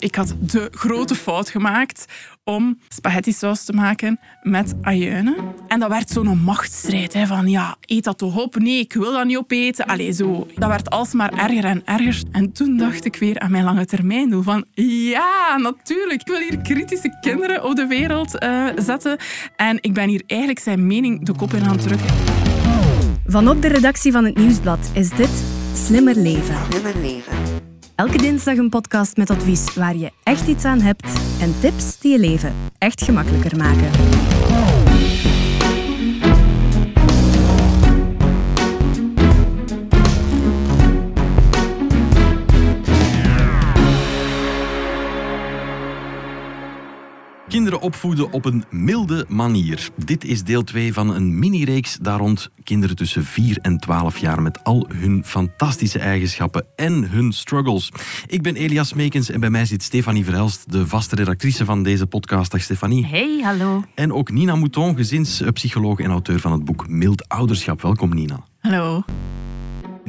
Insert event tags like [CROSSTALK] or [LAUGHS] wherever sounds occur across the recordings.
Ik had de grote fout gemaakt om spaghetti saus te maken met ajuinen. En dat werd zo'n machtsstrijd. Hè, van ja, eet dat toch op? Nee, ik wil dat niet opeten. Allee, zo. Dat werd alsmaar erger en erger. En toen dacht ik weer aan mijn lange termijn doel. Van ja, natuurlijk. Ik wil hier kritische kinderen op de wereld eh, zetten. En ik ben hier eigenlijk zijn mening de kop in aan het drukken. Vanop de redactie van het Nieuwsblad is dit Slimmer Leven. Slimmer leven. Elke dinsdag een podcast met advies waar je echt iets aan hebt en tips die je leven echt gemakkelijker maken. Kinderen opvoeden op een milde manier. Dit is deel 2 van een mini-reeks daar rond kinderen tussen 4 en 12 jaar met al hun fantastische eigenschappen en hun struggles. Ik ben Elias Meekens en bij mij zit Stefanie Verhelst, de vaste redactrice van deze podcast. Dag Stefanie. Hey, hallo. En ook Nina Mouton, gezinspsycholoog en auteur van het boek Mild Ouderschap. Welkom Nina. Hallo.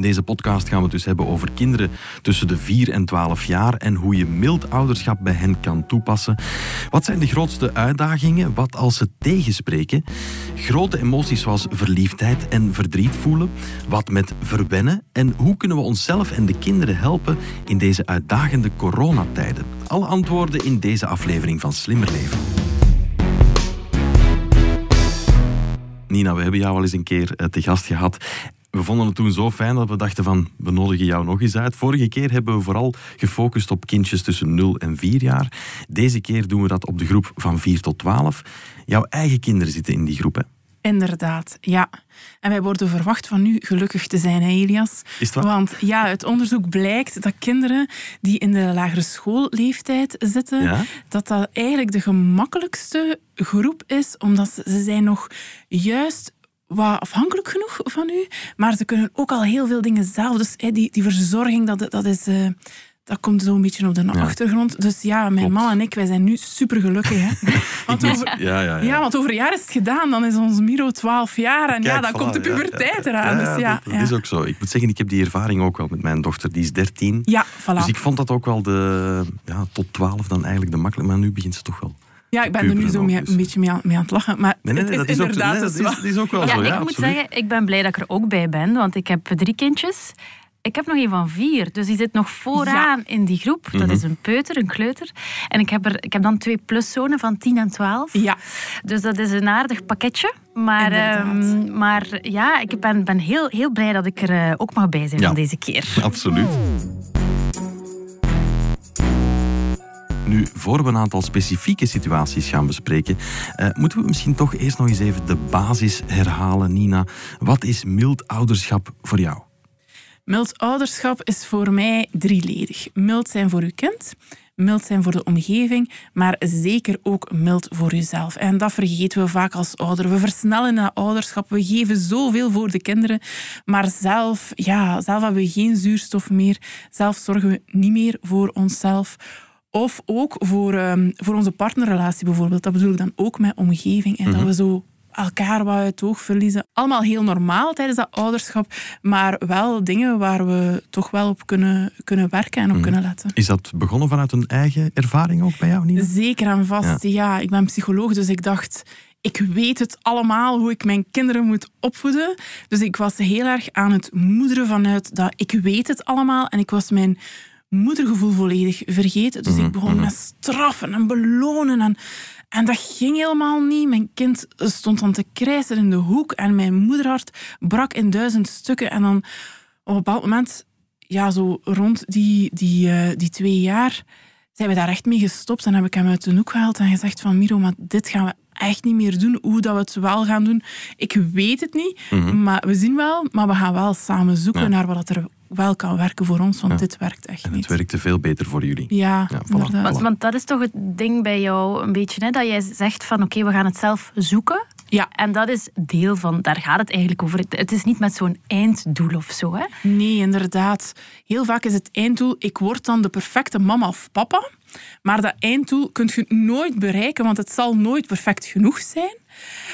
In deze podcast gaan we het dus hebben over kinderen tussen de 4 en 12 jaar en hoe je mild ouderschap bij hen kan toepassen. Wat zijn de grootste uitdagingen? Wat als ze tegenspreken? Grote emoties zoals verliefdheid en verdriet voelen? Wat met verwennen? En hoe kunnen we onszelf en de kinderen helpen in deze uitdagende coronatijden? Alle antwoorden in deze aflevering van Slimmer Leven. Nina, we hebben jou al eens een keer eh, te gast gehad. We vonden het toen zo fijn dat we dachten van, we nodigen jou nog eens uit. Vorige keer hebben we vooral gefocust op kindjes tussen 0 en 4 jaar. Deze keer doen we dat op de groep van 4 tot 12. Jouw eigen kinderen zitten in die groep, hè? Inderdaad, ja. En wij worden verwacht van nu gelukkig te zijn, hè, Elias. Is het waar? Want ja, uit onderzoek blijkt dat kinderen die in de lagere schoolleeftijd zitten, Ja? dat dat eigenlijk de gemakkelijkste groep is, omdat ze zijn nog juist wat afhankelijk genoeg van u, maar ze kunnen ook al heel veel dingen zelf. Dus die, die verzorging, dat, dat is... eh, dat komt zo een beetje op de achtergrond. Dus ja, mijn Klopt. man en ik, wij zijn nu super gelukkig. Hè? [LAUGHS] Want over, Ja, ja, ja. ja, want over een jaar is het gedaan. Dan is ons Miro 12 jaar. En ja, dan voilà, komt de puberteit eraan. Dus ja, dat, is ook zo. Ik moet zeggen, ik heb die ervaring ook wel met mijn dochter. Die is 13. Ja, voilà. Dus ik vond dat ook wel de... Ja, tot 12 dan eigenlijk de makkelijk. Maar nu begint ze toch wel. Ja, ik ben er nu zo ook, mee, een beetje mee aan, mee aan het lachen. Maar Nee, nee, nee, het dat is ook, inderdaad nee, dus dat is, wel- dat is ook wel Ja, zo. ik Ja, moet absoluut. zeggen, ik ben blij dat ik er ook bij ben, want ik heb drie kindjes. Ik heb nog een van vier, dus die zit nog vooraan in die groep. Dat Mhm. is een peuter, een kleuter. En ik heb, er, ik heb dan twee pluszonen van 10 en 12. Ja, Dus dat is een aardig pakketje. Maar, ehm, maar ja, ik ben, ben heel, heel blij dat ik er eh, ook mag bij zijn Ja. van deze keer. Absoluut. Nu, voor we een aantal specifieke situaties gaan bespreken, eh, moeten we misschien toch eerst nog eens even de basis herhalen, Nina. Wat is mild ouderschap voor jou? mild ouderschap is voor mij drieledig. Mild zijn voor uw kind, mild zijn voor de omgeving, maar zeker ook mild voor uzelf. En dat vergeten we vaak als ouder. We versnellen dat ouderschap, we geven zoveel voor de kinderen, maar zelf, ja, zelf hebben we geen zuurstof meer. Zelf zorgen we niet meer voor onszelf. Of ook voor, ehm, voor onze partnerrelatie bijvoorbeeld. Dat bedoel ik dan ook met omgeving. En dat we zo elkaar wat uit het oog verliezen. Allemaal heel normaal tijdens dat ouderschap, maar wel dingen waar we toch wel op kunnen, kunnen werken en op kunnen letten. Is dat begonnen vanuit een eigen ervaring ook bij jou, Nina? Zeker en vast. Ja. ik ben psycholoog, dus ik dacht... Ik weet het allemaal, hoe ik mijn kinderen moet opvoeden. Dus ik was heel erg aan het moederen vanuit dat ik weet het allemaal. En ik was mijn moedergevoel volledig vergeten. Dus ik begon met straffen en belonen. En, en dat ging helemaal niet. Mijn kind stond dan te krijsen in de hoek. En mijn moederhart brak in duizend stukken. En dan op een bepaald moment, ja, zo rond die, die, eh, die twee jaar zijn we daar echt mee gestopt en heb ik hem uit de hoek gehaald en gezegd van Miro, maar dit gaan we echt niet meer doen. Hoe dat we het wel gaan doen, ik weet het niet, maar we zien wel, maar we gaan wel samen zoeken Ja. naar wat er wel kan werken voor ons, want dit werkt echt En niet. het werkte veel beter voor jullie. Ja, Ja, voilà. inderdaad. Want, want dat is toch het ding bij jou een beetje, hè? dat jij zegt van oké, we gaan het zelf zoeken. Ja, En dat is deel van, daar gaat het eigenlijk over. Het- Het is niet met zo'n einddoel of zo. Hè? Nee, inderdaad. Heel vaak is het einddoel, ik word dan de perfecte mama of papa. Maar dat einddoel kun je nooit bereiken, want het zal nooit perfect genoeg zijn.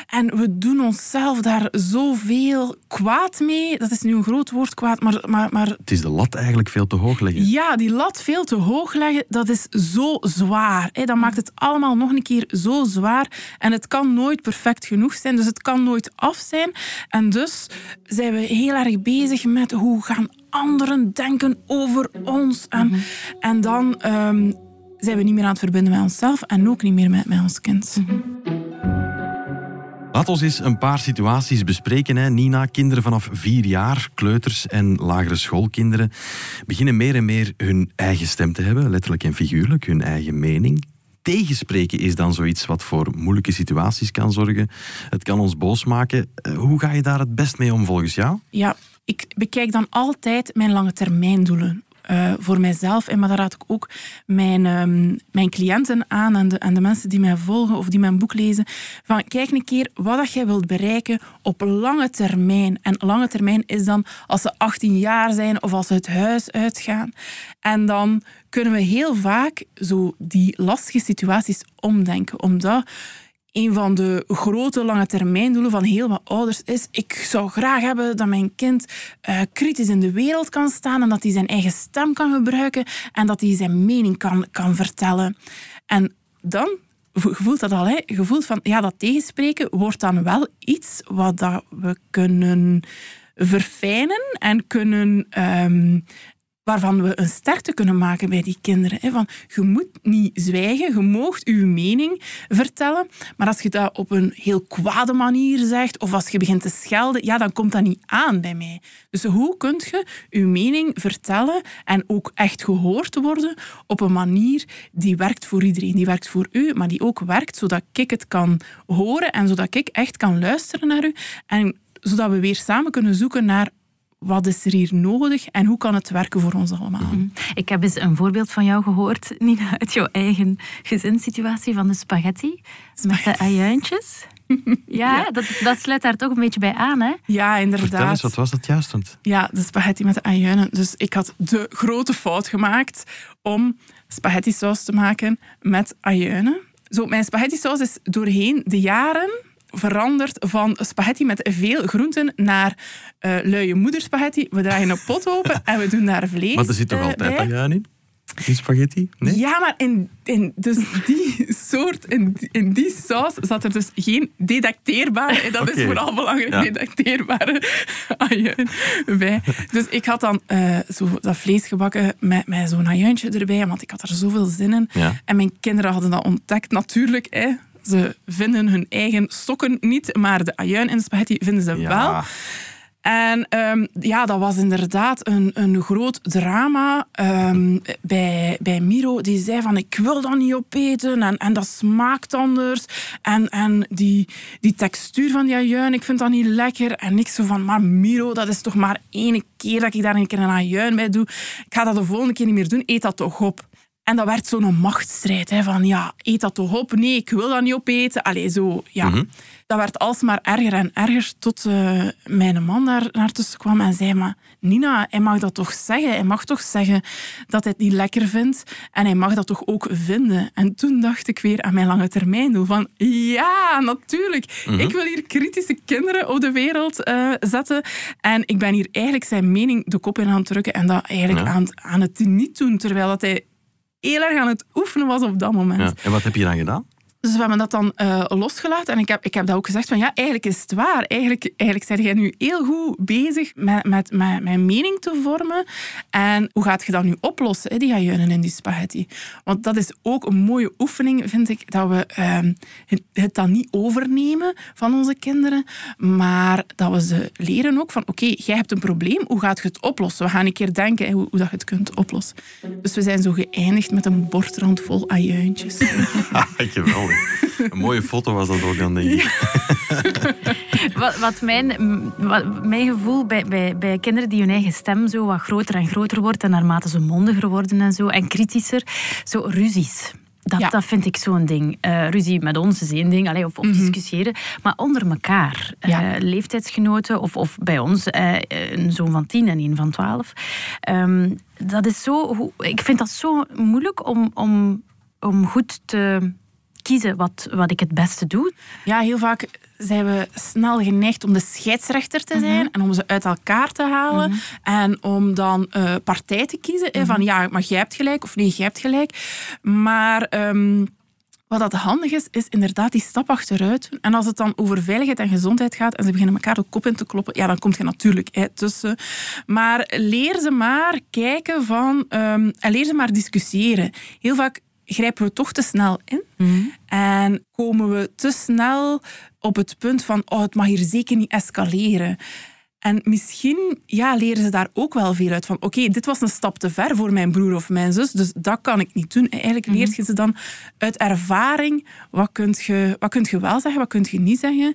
En we doen onszelf daar zoveel kwaad mee. Dat is nu een groot woord, kwaad, maar... maar, maar Het is de lat eigenlijk veel te hoog leggen. ja, die lat veel te hoog leggen, dat is zo zwaar. Hè. Dat maakt het allemaal nog een keer zo zwaar. En het kan nooit perfect genoeg zijn, dus het kan nooit af zijn. En dus zijn we heel erg bezig met hoe gaan anderen denken over ons. En, en dan ehm, zijn we niet meer aan het verbinden met onszelf en ook niet meer met, met ons kind. Laat ons eens een paar situaties bespreken. Hè. Nina, kinderen vanaf vier jaar, kleuters en lagere schoolkinderen, beginnen meer en meer hun eigen stem te hebben, letterlijk en figuurlijk, hun eigen mening. Tegenspreken is dan zoiets wat voor moeilijke situaties kan zorgen. Het kan ons boos maken. Eh, Hoe ga je daar het best mee om volgens jou? Ja, ik bekijk dan altijd mijn lange termijndoelen. Eh, voor mijzelf. En maar daar raad ik ook mijn, ehm, mijn cliënten aan en de, en de mensen die mij volgen of die mijn boek lezen. Van kijk een keer wat dat jij wilt bereiken op lange termijn. En lange termijn is dan als ze 18 jaar zijn of als ze het huis uitgaan. En dan kunnen we heel vaak zo die lastige situaties omdenken. Omdat een van de grote lange termijndoelen van heel wat ouders is: ik zou graag hebben dat mijn kind eh, kritisch in de wereld kan staan en dat hij zijn eigen stem kan gebruiken en dat hij zijn mening kan, kan vertellen. En dan je voelt dat al, hè? je voelt van ja, dat tegenspreken wordt dan wel iets wat dat we kunnen verfijnen en kunnen ehm, waarvan we een sterkte kunnen maken bij die kinderen. Van, je moet niet zwijgen, je moogt je mening vertellen, maar als je dat op een heel kwade manier zegt, of als je begint te schelden, ja, dan komt dat niet aan bij mij. Dus hoe kun je je mening vertellen en ook echt gehoord worden op een manier die werkt voor iedereen, die werkt voor u, maar die ook werkt zodat ik het kan horen en zodat ik echt kan luisteren naar u en zodat we weer samen kunnen zoeken naar wat is er hier nodig en hoe kan het werken voor ons allemaal? Ik heb eens een voorbeeld van jou gehoord, Nina, uit jouw eigen gezinssituatie van de spaghetti. Met de ajuintjes. Ja, Dat, dat sluit daar toch een beetje bij aan, hè? Ja, inderdaad. Vertel eens, wat was dat juist? Want Ja, de spaghetti met de ajuinen. Dus ik had de grote fout gemaakt om spaghetti saus te maken met ajuinen. Zo, mijn spaghetti saus is doorheen de jaren veranderd van spaghetti met veel groenten naar eh luie moederspaghetti. We draaien een pot open [LAUGHS] en we doen daar vlees Maar er zit toch eh, altijd ajuin in? In spaghetti? Nee? Ja, maar in, in dus die [LAUGHS] soort, in, die- in die saus zat er dus geen dedacteerbare, en dat is vooral belangrijk, Ja. dedacteerbare [LAUGHS] ajuin bij. Dus ik had dan eh, zo dat vlees gebakken met, met zo'n ajuintje erbij, want ik had er zoveel zin in. Ja. En mijn kinderen hadden dat ontdekt, natuurlijk. Hè. Ze vinden hun eigen sokken niet, maar de ajuin in de spaghetti vinden ze wel. En ehm, ja, dat was inderdaad een, een groot drama ehm, bij, bij Miro. Die zei van, ik wil dat niet opeten en, en dat smaakt anders. En, en die, die textuur van die ajuin, ik vind dat niet lekker. En ik zo van, maar Miro, dat is toch maar één keer dat ik daar een keer een ajuin bij doe. Ik ga dat de volgende keer niet meer doen, eet dat toch op. En dat werd zo'n machtsstrijd. Hè, van ja, eet dat toch op? Nee, ik wil dat niet opeten. Allee, zo, ja. Dat werd alsmaar erger en erger tot eh, mijn man daar naar tussen kwam en zei, maar Nina, hij mag dat toch zeggen? Hij mag toch zeggen dat hij het niet lekker vindt? En hij mag dat toch ook vinden? En toen dacht ik weer aan mijn lange termijndoel van, ja, natuurlijk. Ik wil hier kritische kinderen op de wereld eh, zetten. En ik ben hier eigenlijk zijn mening de kop in aan het drukken en dat eigenlijk Ja. aan, aan het niet doen, terwijl dat hij heel erg aan het oefenen was op dat moment. Ja. En wat heb je dan gedaan? Dus we hebben dat dan eh, losgelaten. En ik heb, ik heb dat ook gezegd van ja, eigenlijk is het waar. Eigenlijk, eigenlijk ben jij nu heel goed bezig met, met, mijn mening te vormen. En hoe gaat je dat nu oplossen, die ajuinen in die spaghetti? Want dat is ook een mooie oefening, vind ik, dat we ehm, het, dan niet overnemen van onze kinderen, maar dat we ze leren ook van oké, jij hebt een probleem, hoe gaat je het oplossen? We gaan een keer denken hoe, dat je het kunt oplossen. Dus we zijn zo geëindigd met een bordrand vol ajuintjes. [LAUGHS] [LAUGHS] Een mooie foto was dat ook dan, denk ik. [LAUGHS] Wat, wat, mijn, wat mijn gevoel bij, bij, bij kinderen die hun eigen stem zo wat groter en groter wordt en naarmate ze mondiger worden en zo, en kritischer, zo ruzies. Dat, Ja. dat vind ik zo'n ding. Eh, ruzie met ons is één ding, allee, of, of discussiëren. Maar onder elkaar, eh, Ja. leeftijdsgenoten, of, of bij ons eh, een zoon van tien en een van twaalf. Ehm, dat is zo, ik vind dat zo moeilijk om, om, om goed te, kiezen wat, wat ik het beste doe. Ja, heel vaak zijn we snel geneigd om de scheidsrechter te zijn Mhm. en om ze uit elkaar te halen en om dan eh, partij te kiezen. hè, Mhm. Van ja, maar jij hebt gelijk of nee, jij hebt gelijk. Maar ehm, wat dat handig is, is inderdaad die stap achteruit. En als het dan over veiligheid en gezondheid gaat en ze beginnen elkaar de kop in te kloppen, ja, dan komt je natuurlijk hè, tussen. Maar leer ze maar kijken van... ehm, en leer ze maar discussiëren. Heel vaak grijpen we toch te snel in. En komen we te snel op het punt van, oh, het mag hier zeker niet escaleren. En misschien ja, leren ze daar ook wel veel uit van. Oké, dit was een stap te ver voor mijn broer of mijn zus, dus dat kan ik niet doen. Eigenlijk leert je ze dan uit ervaring wat kunt je, wat kunt je wel zeggen, wat kunt je niet zeggen.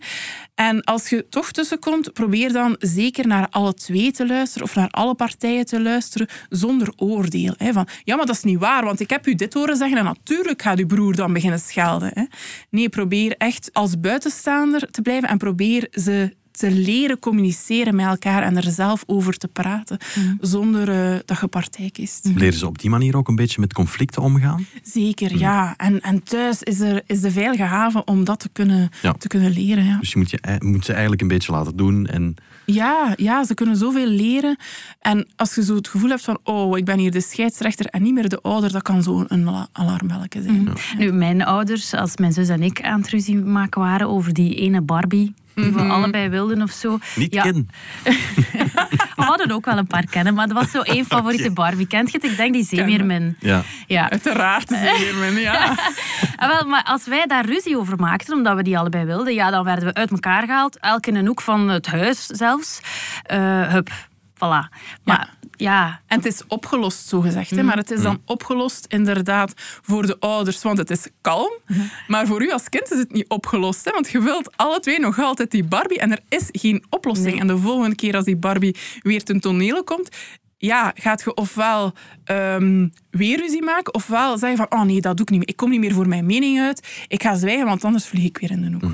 En als je toch tussenkomt, probeer dan zeker naar alle twee te luisteren of naar alle partijen te luisteren zonder oordeel. Hè, van, ja, maar dat is niet waar, want ik heb u dit horen zeggen en natuurlijk gaat uw broer dan beginnen schelden. Hè. Nee, probeer echt als buitenstaander te blijven en probeer ze te leren communiceren met elkaar en er zelf over te praten, zonder eh, dat je partij kiest. Leren ze op die manier ook een beetje met conflicten omgaan? Zeker, ja. En, en thuis is, er, is de veilige haven om dat te kunnen, Ja. te kunnen leren. Ja. Dus je moet, je, moet ze eigenlijk een beetje laten doen. En Ja, ja, ze kunnen zoveel leren. En als je zo het gevoel hebt van, oh, ik ben hier de scheidsrechter en niet meer de ouder, dat kan zo een ala- alarmbelletje zijn. Nu, mijn ouders, als mijn zus en ik aan het ruzie maken waren over die ene Barbie, die we allebei wilden of zo. niet Ja, kennen. [LAUGHS] We hadden ook wel een paar kennen, maar dat was zo [LAUGHS] één favoriete Barbie. Kent je het? Ik denk die Zeemeermin. Ja. Ja. Uiteraard, Zeemeermin, ja. [LAUGHS] Ah, wel, maar als wij daar ruzie over maakten, omdat we die allebei wilden, ja, dan werden we uit elkaar gehaald. Elk in een hoek van het huis zelfs. Eh, hup, voilà. Maar ja, En het is opgelost, zo gezegd. Hè? Maar het is dan opgelost inderdaad voor de ouders, want het is kalm. Maar voor u als kind is het niet opgelost. Hè? Want je wilt alle twee nog altijd die Barbie en er is geen oplossing. En de volgende keer als die Barbie weer ten tonele komt, ja, gaat je ofwel ehm, weer ruzie maken, ofwel zeggen van, oh nee, dat doe ik niet meer. Ik kom niet meer voor mijn mening uit. Ik ga zwijgen, want anders vlieg ik weer in de hoek.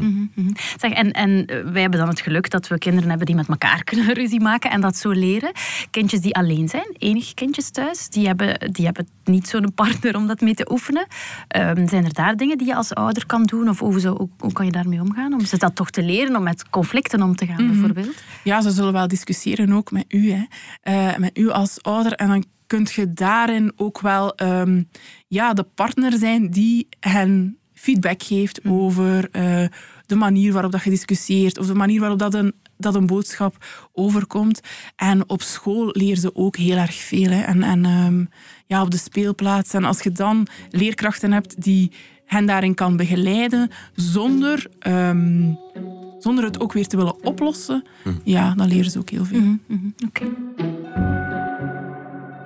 Zeg, en, en eh, wij hebben dan het geluk dat we kinderen hebben die met elkaar [LAUGHS] kunnen ruzie maken en dat zo leren. Kindjes die alleen zijn, enige kindjes thuis, die hebben, die hebben niet zo'n partner om dat mee te oefenen. Ehm, zijn er daar dingen die je als ouder kan doen? Of hoe, zo, hoe, hoe kan je daarmee omgaan? Om ze dat toch te leren, om met conflicten om te gaan, bijvoorbeeld? Ja, ze zullen wel discussiëren ook met u, hè. Eh, met u als ouder. En dan kunt je daarin ook wel ehm, ja, de partner zijn die hen feedback geeft over eh, de manier waarop dat je discussieert of de manier waarop dat een, dat een boodschap overkomt. En op school leren ze ook heel erg veel. Hè. En, en ehm, ja, op de speelplaats. En als je dan leerkrachten hebt die hen daarin kan begeleiden zonder... ehm, zonder het ook weer te willen oplossen, ja, dan leren ze ook heel veel. Oké.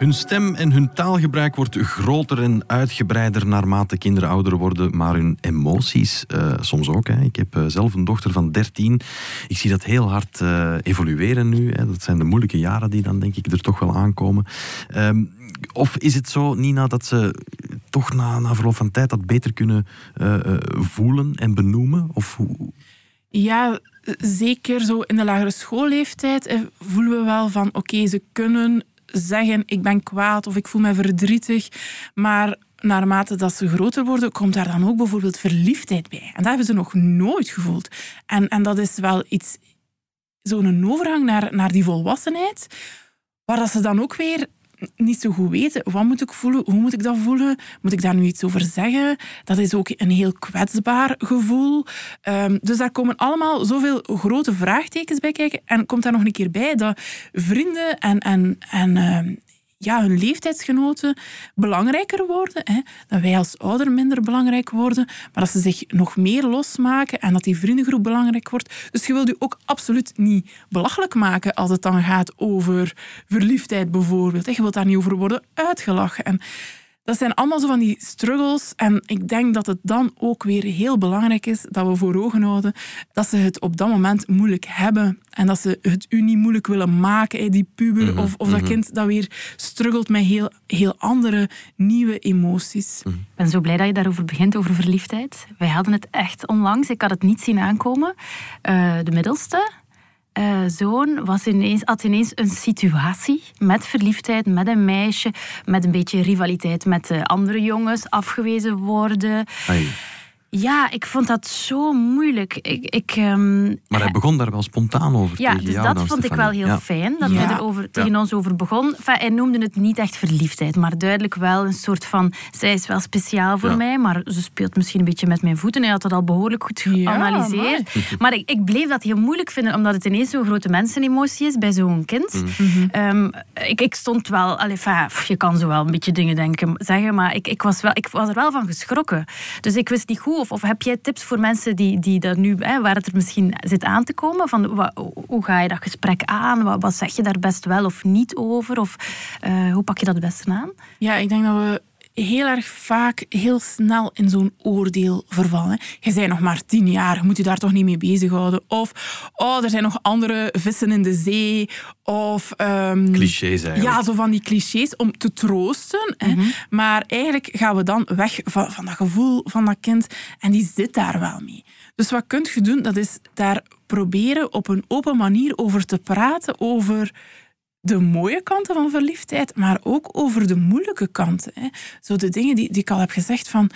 Hun stem en hun taalgebruik wordt groter en uitgebreider naarmate kinderen ouder worden, maar hun emoties eh, soms ook. Hè. Ik heb eh, zelf een dochter van 13. Ik zie dat heel hard eh, evolueren nu. Hè. Dat zijn de moeilijke jaren die dan denk ik er toch wel aankomen. Ehm, of is het zo, Nina, dat ze toch na, na verloop van tijd dat beter kunnen voelen en benoemen? Of hoe? Ja, zeker zo in de lagere schoolleeftijd voelen we wel van oké, ze kunnen zeggen ik ben kwaad of ik voel me verdrietig, maar naarmate dat ze groter worden, komt daar dan ook bijvoorbeeld verliefdheid bij. En dat hebben ze nog nooit gevoeld. En, en dat is wel iets, zo'n overgang naar, naar die volwassenheid, waar dat ze dan ook weer niet zo goed weten. Wat moet ik voelen? Hoe moet ik dat voelen? Moet ik daar nu iets over zeggen? Dat is ook een heel kwetsbaar gevoel. Ehm, dus daar komen allemaal zoveel grote vraagtekens bij kijken. En komt daar nog een keer bij dat vrienden en, en, en ehm, ja, hun leeftijdsgenoten belangrijker worden. Hè? Dat wij als ouder minder belangrijk worden. Maar dat ze zich nog meer losmaken en dat die vriendengroep belangrijk wordt. Dus je wilt je ook absoluut niet belachelijk maken als het dan gaat over verliefdheid bijvoorbeeld. Je wilt daar niet over worden uitgelachen. En dat zijn allemaal zo van die struggles. En ik denk dat het dan ook weer heel belangrijk is dat we voor ogen houden dat ze het op dat moment moeilijk hebben. En dat ze het u niet moeilijk willen maken, die puber of, of dat kind dat weer struggelt met heel, heel andere, nieuwe emoties. Ik ben zo blij dat je daarover begint, over verliefdheid. Wij hadden het echt onlangs, ik had het niet zien aankomen. Eh, de middelste eh, zoon had ineens een situatie met verliefdheid, met een meisje, met een beetje rivaliteit met de andere jongens, afgewezen worden. Ja, ik vond dat zo moeilijk. Ik, ik, ehm, maar hij begon daar wel spontaan over ja, tegen dus jou dat dan, vond ik wel heel Ja. fijn, dat Ja. hij er over, tegen ons over begon. Enfin, hij noemde het niet echt verliefdheid, maar duidelijk wel een soort van... Zij is wel speciaal voor Ja. mij, maar ze speelt misschien een beetje met mijn voeten. Hij had dat al behoorlijk goed Ja, geanalyseerd. maar [LAUGHS] ik, ik bleef dat heel moeilijk vinden, omdat het ineens zo'n grote mensenemotie is bij zo'n kind. Mm. Ehm, ik, ik stond wel... Allee, enfin, je kan zo wel een beetje dingen denken, zeggen, maar ik, ik, was wel, ik was er wel van geschrokken. Dus ik wist niet goed, of, heb jij tips voor mensen die, die dat nu, hè, waar het er misschien zit aan te komen? Van, hoe ga je dat gesprek aan? Wat, wat zeg je daar best wel of niet over? Of eh, hoe pak je dat het beste aan? Ja, ik denk dat we heel erg vaak heel snel in zo'n oordeel vervallen. Je bent nog maar tien jaar, je moet je daar toch niet mee bezighouden. Of, oh, er zijn nog andere vissen in de zee. Of... ehm, Clichés eigenlijk. Ja, zo van die clichés om te troosten. Hè. Maar eigenlijk gaan we dan weg van, van dat gevoel van dat kind. En die zit daar wel mee. Dus wat kun je doen? Dat is daar proberen op een open manier over te praten. Over de mooie kanten van verliefdheid, maar ook over de moeilijke kanten. Hè. Zo de dingen die, die ik al heb gezegd van...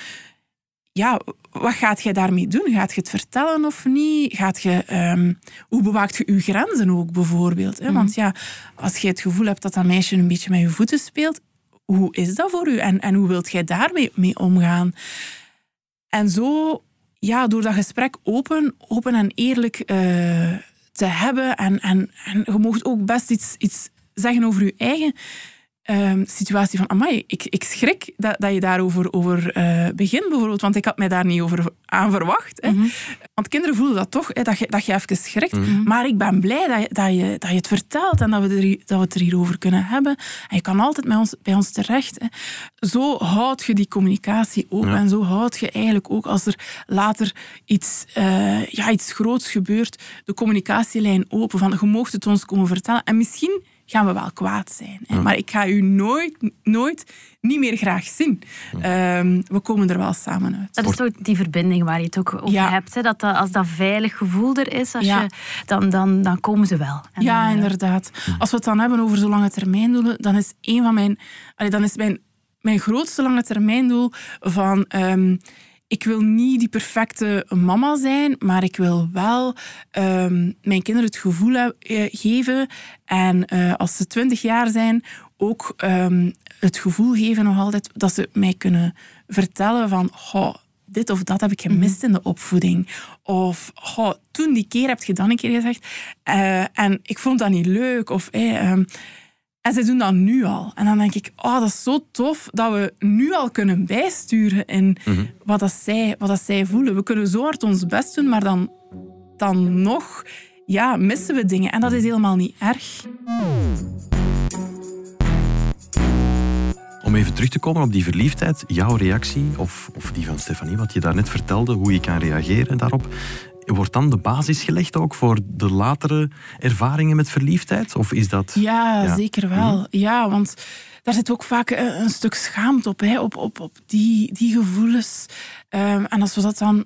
Ja, wat gaat jij daarmee doen? Gaat je het vertellen of niet? Gaat je, ehm, hoe bewaakt je je grenzen ook bijvoorbeeld? Hè? Want ja, als je het gevoel hebt dat dat meisje een beetje met je voeten speelt, hoe is dat voor u? En, en hoe wilt jij daarmee mee omgaan? En zo, ja, door dat gesprek open, open en eerlijk eh, te hebben. En, en, en je mag ook best iets, iets zeggen over je eigen ehm, situatie. Van, amai, ik, ik schrik dat, dat je daarover over, eh, begint bijvoorbeeld. Want ik had mij daar niet over aan verwacht. Hè. Want kinderen voelen dat toch, hè, dat, je, dat je even schrikt. Maar ik ben blij dat je, dat, je, dat je het vertelt en dat we, er, dat we het er hierover kunnen hebben. En je kan altijd met ons, bij ons terecht. Hè. Zo houd je die communicatie open. Ja. En zo houd je eigenlijk ook als er later iets, eh, ja, iets groots gebeurt, de communicatielijn open. Van, je moogt het ons komen vertellen. En misschien gaan we wel kwaad zijn. Hè. Maar ik ga u nooit, nooit niet meer graag zien. Ehm, we komen er wel samen uit. Dat is toch die verbinding waar je het ook over Ja. hebt. Hè? Dat, dat als dat veilig gevoel er is, als Ja. je, dan, dan, dan komen ze wel. En Ja, dan, eh, inderdaad. Als we het dan hebben over zo lange termijndoelen, dan is een van mijn, allee, dan is mijn, mijn grootste lange termijndoel van ehm, ik wil niet die perfecte mama zijn, maar ik wil wel ehm, mijn kinderen het gevoel eh, geven en eh, als ze twintig jaar zijn ook ehm, het gevoel geven nog altijd dat ze mij kunnen vertellen van "Goh, dit of dat heb ik gemist in de opvoeding. Of "Goh, toen die keer heb je dan een keer gezegd eh, en ik vond dat niet leuk. Of, eh, ehm, en ze doen dat nu al. En dan denk ik, oh, dat is zo tof dat we nu al kunnen bijsturen in wat, dat zij, wat dat zij voelen. We kunnen zo hard ons best doen, maar dan, dan nog ja, missen we dingen. En dat is helemaal niet erg. Om even terug te komen op die verliefdheid, jouw reactie, of, of die van Stefanie, wat je daarnet vertelde, hoe je kan reageren daarop. Wordt dan de basis gelegd ook voor de latere ervaringen met verliefdheid? Of is dat... Ja, Ja. zeker wel. Ja, want daar zit ook vaak een, een stuk schaamte op, hè, op, op, op die, die gevoelens. Ehm, en als we dat dan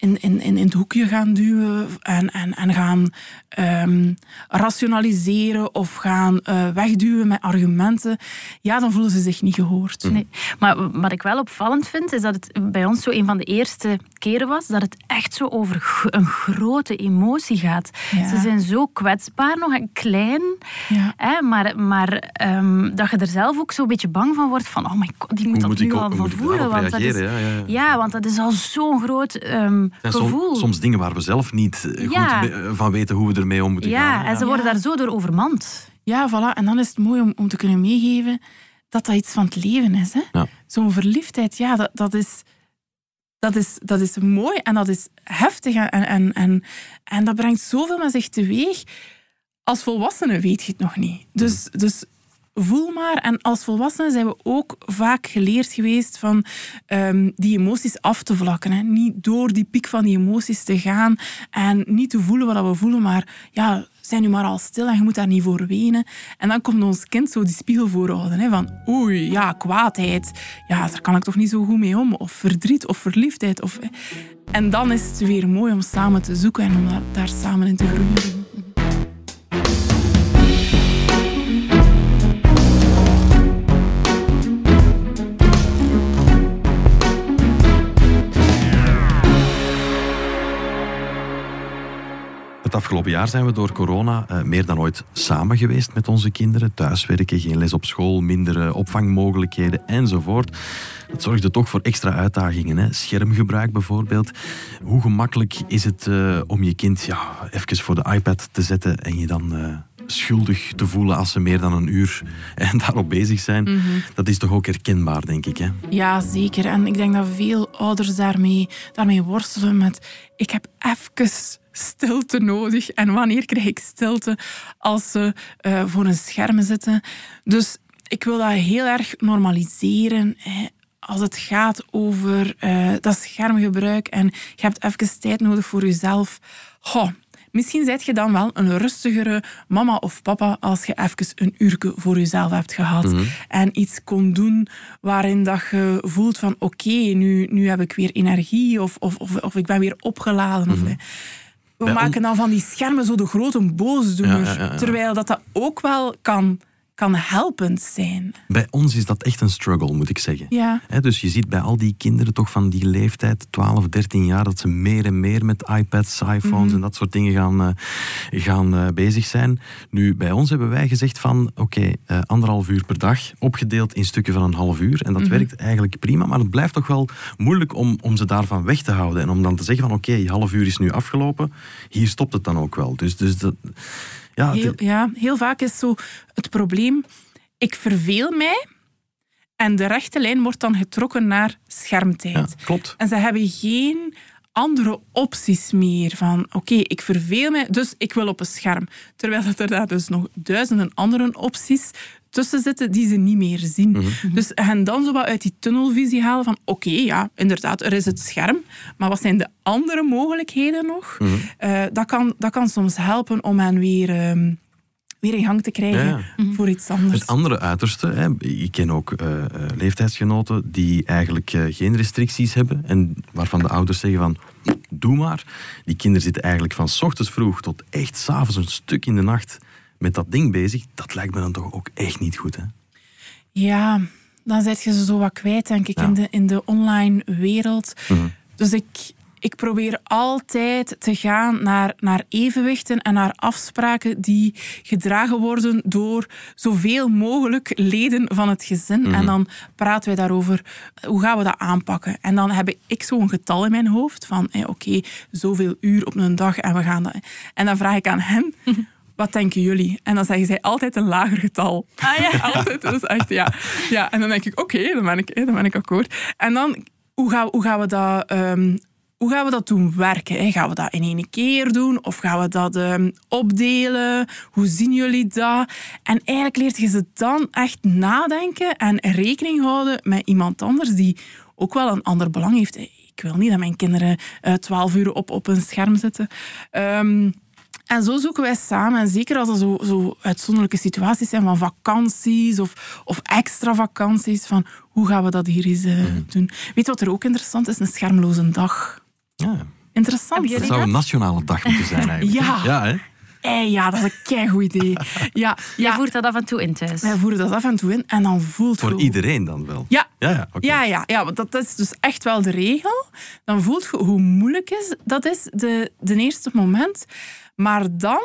in, in, in, in het hoekje gaan duwen en, en, en gaan ehm, rationaliseren of gaan eh, wegduwen met argumenten, ja, dan voelen ze zich niet gehoord. Nee. Maar wat ik wel opvallend vind, is dat het bij ons zo een van de eerste keren was dat het echt zo over een grote emotie gaat. Ja. Ze zijn zo kwetsbaar nog en klein, Ja. hè, maar, maar ehm, dat je er zelf ook zo'n beetje bang van wordt van, oh my god, die moet Hoe dat moet nu ik, al van voelen. Want dat is, reageren? Ja, ja, ja. ja, want dat is al zo'n groot ehm, zijn som- gevoel. soms dingen waar we zelf niet eh, goed Ja. eh, van weten hoe we ermee om moeten ja, gaan. en ze worden Ja. daar zo door overmand. Ja, voilà. En dan is het mooi om, om te kunnen meegeven dat dat iets van het leven is. Hè? Ja. Zo'n verliefdheid, ja, dat, dat, is, dat, is, dat is mooi en dat is heftig. En, en, en, en dat brengt zoveel met zich teweeg. Als volwassene weet je het nog niet. Dus, dus voel maar. En als volwassenen zijn we ook vaak geleerd geweest van ehm, die emoties af te vlakken. Hè. Niet door die piek van die emoties te gaan en niet te voelen wat we voelen, maar ja, zijn nu maar al stil en je moet daar niet voor wenen. En dan komt ons kind zo die spiegel voorhouden. Hè, van oei, ja, kwaadheid. Ja, daar kan ik toch niet zo goed mee om. Of verdriet, of verliefdheid. Of. En dan is het weer mooi om samen te zoeken en om daar samen in te groeien. Het afgelopen jaar zijn we door corona uh, meer dan ooit samen geweest met onze kinderen. Thuiswerken, geen les op school, minder opvangmogelijkheden enzovoort. Dat zorgde toch voor extra uitdagingen. Hè? Schermgebruik bijvoorbeeld. Hoe gemakkelijk is het uh, om je kind ja, even voor de iPad te zetten en je dan uh, schuldig te voelen als ze meer dan een uur en [LAUGHS] daarop bezig zijn? Mm -hmm. Dat is toch ook herkenbaar, denk ik. Hè? Ja, zeker. En ik denk dat veel ouders daarmee, daarmee worstelen met... Ik heb even stilte nodig. En wanneer krijg ik stilte als ze uh, voor een scherm zitten? Dus ik wil dat heel erg normaliseren. Hè als het gaat over uh, dat schermgebruik en je hebt even tijd nodig voor jezelf. Goh, misschien zijt je dan wel een rustigere mama of papa als je even een uurtje voor jezelf hebt gehad. Mm -hmm. En iets kon doen waarin dat je voelt van oké, okay, nu, nu heb ik weer energie of, of, of, of ik ben weer opgeladen. Mm -hmm. of, we maken dan van die schermen zo de grote boosdoener. Terwijl dat, dat ook wel kan kan helpend zijn. Bij ons is dat echt een struggle, moet ik zeggen. Ja. He, dus je ziet bij al die kinderen toch van die leeftijd, 12, 13 jaar, dat ze meer en meer met iPads, iPhones mm -hmm. en dat soort dingen gaan, uh, gaan uh, bezig zijn. Nu, bij ons hebben wij gezegd van, oké, okay, uh, anderhalf uur per dag, opgedeeld in stukken van een half uur. En dat mm -hmm. werkt eigenlijk prima, maar het blijft toch wel moeilijk om, om ze daarvan weg te houden. En om dan te zeggen van, oké, okay, half uur is nu afgelopen, hier stopt het dan ook wel. Dus, dus dat... Ja, heel, ja, heel vaak is zo het probleem, ik verveel mij en de rechte lijn wordt dan getrokken naar schermtijd. Ja, klopt. En ze hebben geen andere opties meer van oké, okay, ik verveel mij, dus ik wil op een scherm. Terwijl er daar dus nog duizenden andere opties tussen zitten die ze niet meer zien. Mm -hmm. Dus hen dan zo wat uit die tunnelvisie halen van oké, okay, ja, inderdaad, er is het scherm, maar wat zijn de andere mogelijkheden nog? Mm -hmm. uh, dat, kan, dat kan soms helpen om hen weer... Um, weer in gang te krijgen ja, voor iets anders. Het andere uiterste, hè, ik ken ook uh, uh, leeftijdsgenoten die eigenlijk uh, geen restricties hebben en waarvan de ouders zeggen van doe maar. Die kinderen zitten eigenlijk van 's ochtends vroeg tot echt 's avonds een stuk in de nacht met dat ding bezig. Dat lijkt me dan toch ook echt niet goed, hè? Ja, dan zet je ze zo wat kwijt, denk ik, ja. in, de, in de online wereld. Mm -hmm. Dus ik, ik probeer altijd te gaan naar, naar evenwichten en naar afspraken die gedragen worden door zoveel mogelijk leden van het gezin. En dan praten wij daarover, hoe gaan we dat aanpakken? En dan heb ik zo'n getal in mijn hoofd van, eh, oké, okay, zoveel uur op een dag en we gaan dat... En dan vraag ik aan hen... [LAUGHS] Wat denken jullie? En dan zeggen zij altijd een lager getal. Ah ja. [LAUGHS] altijd. Dat is echt, ja. ja. En dan denk ik, oké, okay, dan, ben ik, dan ben ik akkoord. En dan, hoe gaan, hoe gaan we dat um, hoe gaan we dat doen werken? Gaan we dat in één keer doen? Of gaan we dat um, opdelen? Hoe zien jullie dat? En eigenlijk leert je ze dan echt nadenken en rekening houden met iemand anders die ook wel een ander belang heeft. Ik wil niet dat mijn kinderen twaalf uh, uur op, op een scherm zitten. Um, en zo zoeken wij samen, en zeker als er zo, zo uitzonderlijke situaties zijn van vakanties of, of extra vakanties, van hoe gaan we dat hier eens uh, mm. doen? Weet je wat er ook interessant is? Een schermloze dag. Ja. Interessant. Dat zou een nationale dag moeten zijn eigenlijk. ja. Ja, hè? Hey, ja, dat is een keigoed idee. Ja, Jij ja. voert dat af en toe in thuis? Wij voeren dat af en toe in en dan voelt Voor je... iedereen dan wel? Ja. Ja, ja, okay. ja, ja, ja, want dat is dus echt wel de regel. Dan voelt je hoe moeilijk is, dat is de, de eerste moment. Maar dan,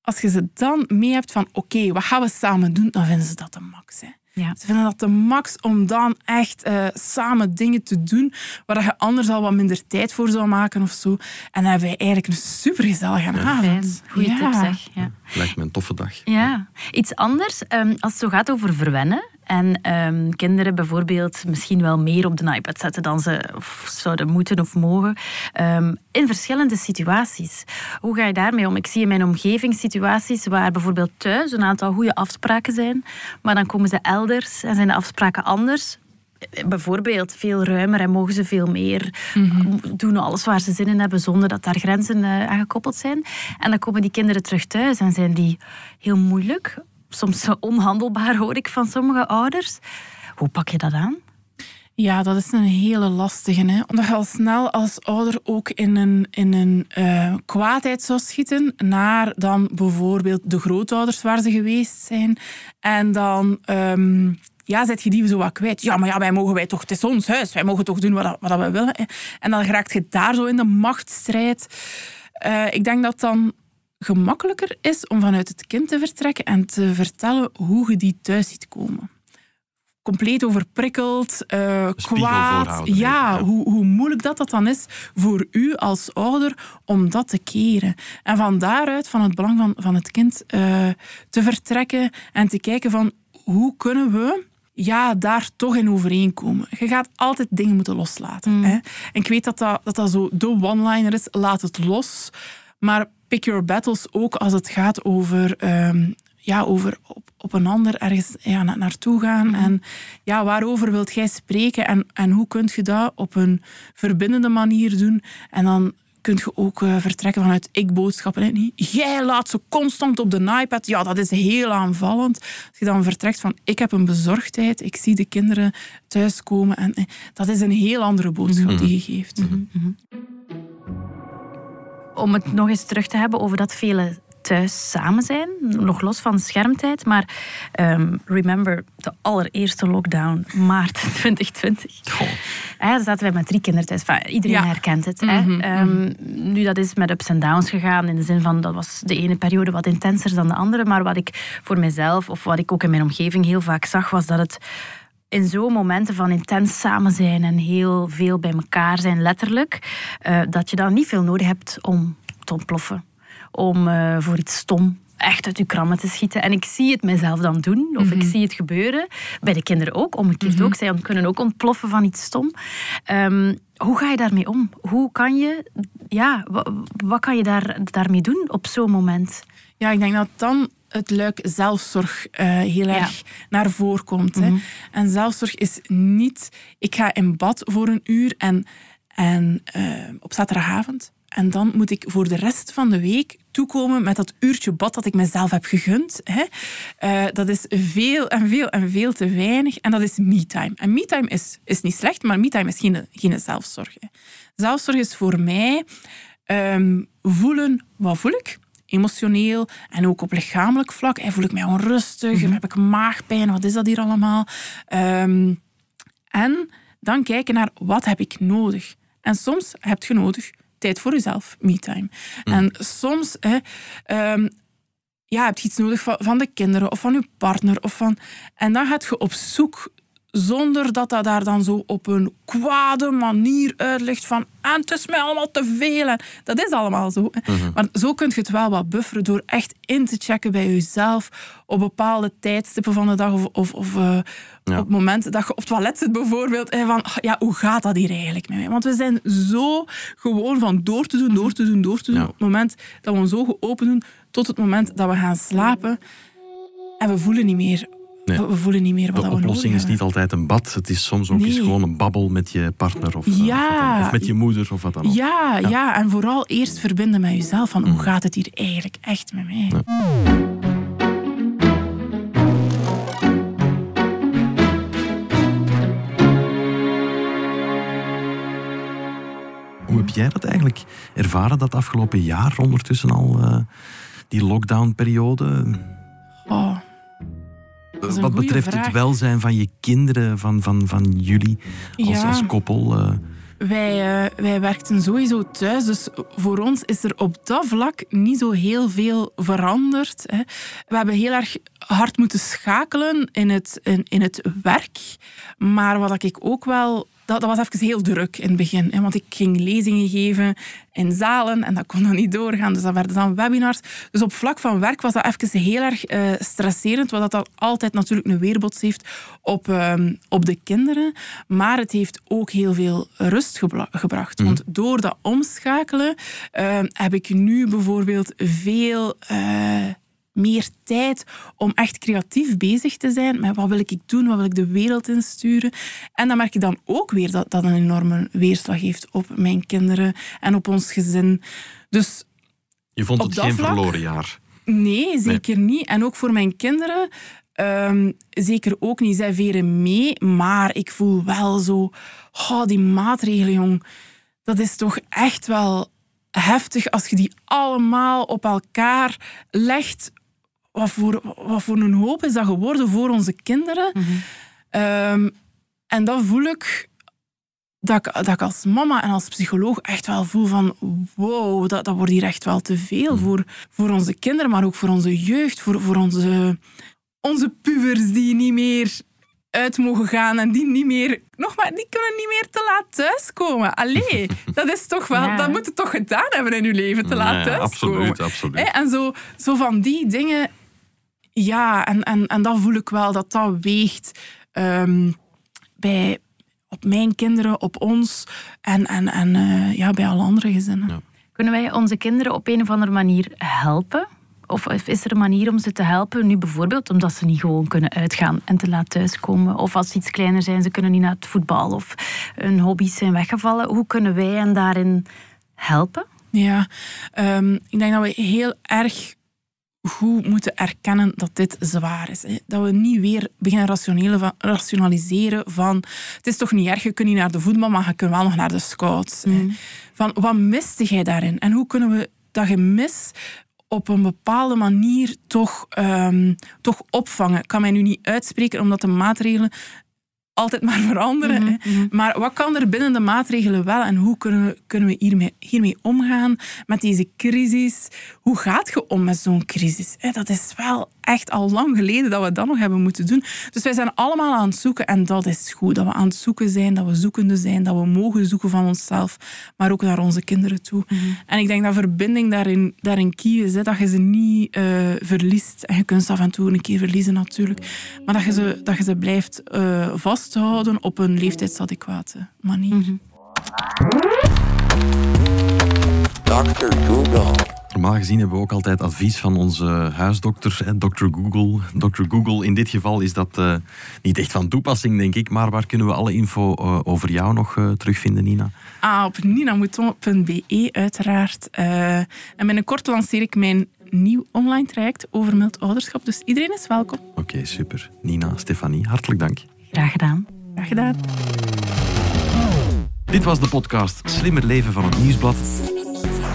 als je ze dan mee hebt van oké, okay, wat gaan we samen doen, dan vinden ze dat de max. Hè. Ja. Ze vinden dat de max om dan echt uh, samen dingen te doen waar je anders al wat minder tijd voor zou maken of zo. En dan hebben wij eigenlijk een supergezellige ja. avond. Goeie ja. tip zeg. Ja. Lijkt me een toffe dag. Ja. Iets anders, um, als het zo gaat over verwennen, en um, kinderen bijvoorbeeld misschien wel meer op de iPad zetten dan ze zouden moeten of mogen. Um, in verschillende situaties. Hoe ga je daarmee om? Ik zie in mijn omgeving situaties waar bijvoorbeeld thuis een aantal goede afspraken zijn. Maar dan komen ze elders en zijn de afspraken anders bijvoorbeeld veel ruimer en mogen ze veel meer mm-hmm. doen alles waar ze zin in hebben zonder dat daar grenzen uh, aan gekoppeld zijn. En dan komen die kinderen terug thuis en zijn die heel moeilijk soms onhandelbaar, hoor ik van sommige ouders. Hoe pak je dat aan? Ja, dat is een hele lastige. Hè? Omdat je al snel als ouder ook in een, in een uh, kwaadheid zou schieten naar dan bijvoorbeeld de grootouders waar ze geweest zijn. En dan... Um, ja, zet je die zo wat kwijt. Ja, maar ja, wij mogen wij toch, het is ons huis, wij mogen toch doen wat, wat we willen. En dan raakt je daar zo in de machtsstrijd. Eh, ik denk dat dan gemakkelijker is om vanuit het kind te vertrekken en te vertellen hoe je die thuis ziet komen. Compleet overprikkeld, uh, kwaad. Ja, ja, Hoe, hoe moeilijk dat, dat dan is voor u als ouder om dat te keren. En van daaruit, van het belang van, van het kind, uh, te vertrekken en te kijken van hoe kunnen we ja, daar toch in overeenkomen. Je gaat altijd dingen moeten loslaten. Mm. Hè? En ik weet dat dat, dat, dat zo de one-liner is, laat het los. Maar pick your battles ook als het gaat over, um, ja, over op, op een ander ergens ja, na, naartoe gaan. Mm. En ja, waarover wilt jij spreken en, en hoe kun je dat op een verbindende manier doen? En dan kun je ook uh, vertrekken vanuit ik-boodschappen. Niet, jij laat ze constant op de iPad. Ja, dat is heel aanvallend. Als je dan vertrekt van ik heb een bezorgdheid, ik zie de kinderen thuiskomen. En, eh, dat is een heel andere boodschap die je geeft. Mm -hmm om het nog eens terug te hebben over dat vele thuis samen zijn, nog los van schermtijd. Maar um, remember, de allereerste lockdown, [LAUGHS] maart 2020. Goh. daar zaten wij met drie kinderen thuis. iedereen herkent het. hè. Mhm, ehm, mhm. nu, dat is met ups en downs gegaan. In de zin van, dat was de ene periode wat intenser dan de andere. Maar wat ik voor mezelf, of wat ik ook in mijn omgeving heel vaak zag, was dat het in zo'n momenten van intens samen zijn en heel veel bij elkaar zijn, letterlijk, uh, dat je dan niet veel nodig hebt om te ontploffen. Om uh, voor iets stom echt uit je krammen te schieten. En ik zie het mezelf dan doen, of ik mhm. zie het gebeuren. Bij de kinderen ook, omgekeerd mm ook. Zij kunnen ook ontploffen van iets stom. Um, hoe ga je daarmee om? Hoe kan je, ja, wat, wat kan je daar, daarmee doen op zo'n moment? Ja, ik denk dat dan het luik zelfzorg uh, heel erg naar voren komt. hè. Mhm. En zelfzorg is niet, ik ga in bad voor een uur en, en uh, op zaterdagavond. En dan moet ik voor de rest van de week toekomen met dat uurtje bad dat ik mezelf heb gegund. Hè. Uh, dat is veel en veel en veel te weinig. En dat is me-time. En me-time is, is niet slecht, maar me-time is geen, geen zelfzorg. Hè. Zelfzorg is voor mij um, voelen, wat voel ik? Emotioneel en ook op lichamelijk vlak. En voel ik mij onrustig, mm heb ik maagpijn, wat is dat hier allemaal? Um, en dan kijken naar wat heb ik nodig. En soms heb je nodig tijd voor jezelf, me-time. Mhm. En soms hè, um, ja, heb je iets nodig van, van de kinderen of van je partner. Of van, en dan gaat je op zoek zonder dat dat daar dan zo op een kwade manier uitlegt van en het is mij allemaal te veel. dat is allemaal zo. Mhm. Maar zo kun je het wel wat bufferen door echt in te checken bij jezelf op bepaalde tijdstippen van de dag of, of, of uh, op het moment dat je op het toilet zit bijvoorbeeld. En van, ja, hoe gaat dat hier eigenlijk met mij? Want we zijn zo gewoon van door te doen, door te doen, door te doen. Op het moment dat we ons ogen open doen tot het moment dat we gaan slapen. En we voelen niet meer we, voelen niet meer wat de oplossing is niet altijd een bad. Het is soms ook eens gewoon een babbel met je partner of, eh, ja. of, met je moeder of wat dan ook. Ja, ja. en vooral eerst verbinden met jezelf. Van, hoe mm. gaat het hier eigenlijk echt met mij? Hoe heb jij dat eigenlijk ervaren dat afgelopen jaar ondertussen al, uh, die lockdown-periode? Oh, wat betreft het welzijn van je kinderen, van, van, van jullie als, als koppel? Uh... Wij, uh, wij werkten sowieso thuis, dus voor ons is er op dat vlak niet zo heel veel veranderd. Hè. We hebben heel erg hard moeten schakelen in het, in, in het werk. Maar wat ik ook wel dat, dat was even heel druk in het begin. Hè, want ik ging lezingen geven in zalen en dat kon dan niet doorgaan. Dus dat werden dan webinars. Dus op vlak van werk was dat even heel erg uh, stresserend. Wat dat dan altijd natuurlijk een weerbots heeft op, uh, op de kinderen. Maar het heeft ook heel veel rust gebracht. Mhm. Want door dat omschakelen uh, heb ik nu bijvoorbeeld veel eh, meer tijd om echt creatief bezig te zijn met wat wil ik doen, wat wil ik de wereld insturen. En dan merk ik dan ook weer dat dat een enorme weerslag heeft op mijn kinderen en op ons gezin. Dus je vond het geen verloren jaar? Nee, zeker niet. En ook voor mijn kinderen Um, zeker ook niet. Zij veren mee, maar ik voel wel zo... Oh, die maatregelen, jong. Dat is toch echt wel heftig als je die allemaal op elkaar legt wat voor, wat voor een hoop is dat geworden voor onze kinderen. Ehm, en dat voel ik dat ik, dat ik als mama en als psycholoog echt wel voel van wow, dat, dat wordt hier echt wel te veel voor, voor onze kinderen, maar ook voor onze jeugd, voor, voor onze, onze pubers die niet meer uit mogen gaan en die niet meer, nog maar, die kunnen niet meer te laat thuiskomen. Allee, [LAUGHS] dat is toch wel, Ja. dat moet je toch gedaan hebben in je leven, te laat Ja, thuiskomen. absoluut, absoluut. En zo, zo van die dingen, ja, en, en, en dat voel ik wel, dat dat weegt ehm, bij, op mijn kinderen, op ons en, en, en eh, ja, bij alle andere gezinnen. Ja. Kunnen wij onze kinderen op een of andere manier helpen? Of is er een manier om ze te helpen? Nu bijvoorbeeld omdat ze niet gewoon kunnen uitgaan en te laat thuiskomen. Of als ze iets kleiner zijn, ze kunnen niet naar het voetbal. Of hun hobby's zijn weggevallen. Hoe kunnen wij hen daarin helpen? Ja, ehm, ik denk dat we heel erg goed moeten erkennen dat dit zwaar is. Hè. Dat we niet weer beginnen van- rationaliseren van het is toch niet erg, je kunt niet naar de voetbal, maar je kunt wel nog naar de scouts. hè. Van wat miste jij daarin? En hoe kunnen we dat gemis op een bepaalde manier toch, ehm, toch opvangen? Ik kan mij nu niet uitspreken, omdat de maatregelen altijd maar veranderen. hè. Maar wat kan er binnen de maatregelen wel en hoe kunnen we, kunnen we hiermee, hiermee omgaan met deze crisis? Hoe gaat je om met zo'n crisis? Dat is wel echt al lang geleden dat we dat nog hebben moeten doen. Dus wij zijn allemaal aan het zoeken en dat is goed. Dat we aan het zoeken zijn, dat we zoekende zijn, dat we mogen zoeken van onszelf, maar ook naar onze kinderen toe. En ik denk dat verbinding daarin, daarin key is, hè, dat je ze niet eh, verliest. En je kunt ze af en toe een keer verliezen natuurlijk, maar dat je ze, dat je ze blijft eh, vasthouden op een leeftijdsadequate manier. Dr. Google. Normaal gezien hebben we ook altijd advies van onze huisdokter, hè, Dr. Google. Dr. Google, in dit geval is dat eh, niet echt van toepassing, denk ik. Maar waar kunnen we alle info eh, over jou nog eh, terugvinden, Nina? Ah, op ninamouton.be uiteraard. Eh, en binnenkort lanceer ik mijn nieuw online traject over mild ouderschap. Dus iedereen is welkom. Oké, super. Nina, Stefanie, hartelijk dank. Graag gedaan. Graag gedaan. Dit was de podcast Slimmer Leven van het Nieuwsblad.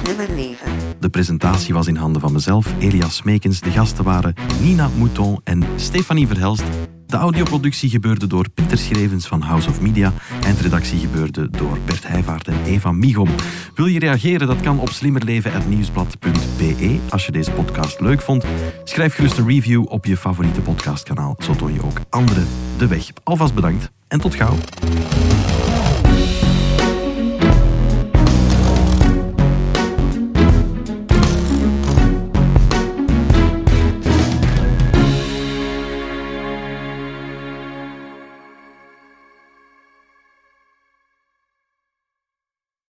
Slimmer leven. De presentatie was in handen van mezelf, Elias Smekens. De gasten waren Nina Mouton en Stefanie Verhelst. De audioproductie gebeurde door Pieter Schrevens van House of Media. Eindredactie gebeurde door Bert Heijvaart en Eva Migom. Wil je reageren? Dat kan op slimmerleven.nieuwsblad.be. Als je deze podcast leuk vond, schrijf gerust een review op je favoriete podcastkanaal. Zo toon je ook anderen de weg. Alvast bedankt en tot gauw.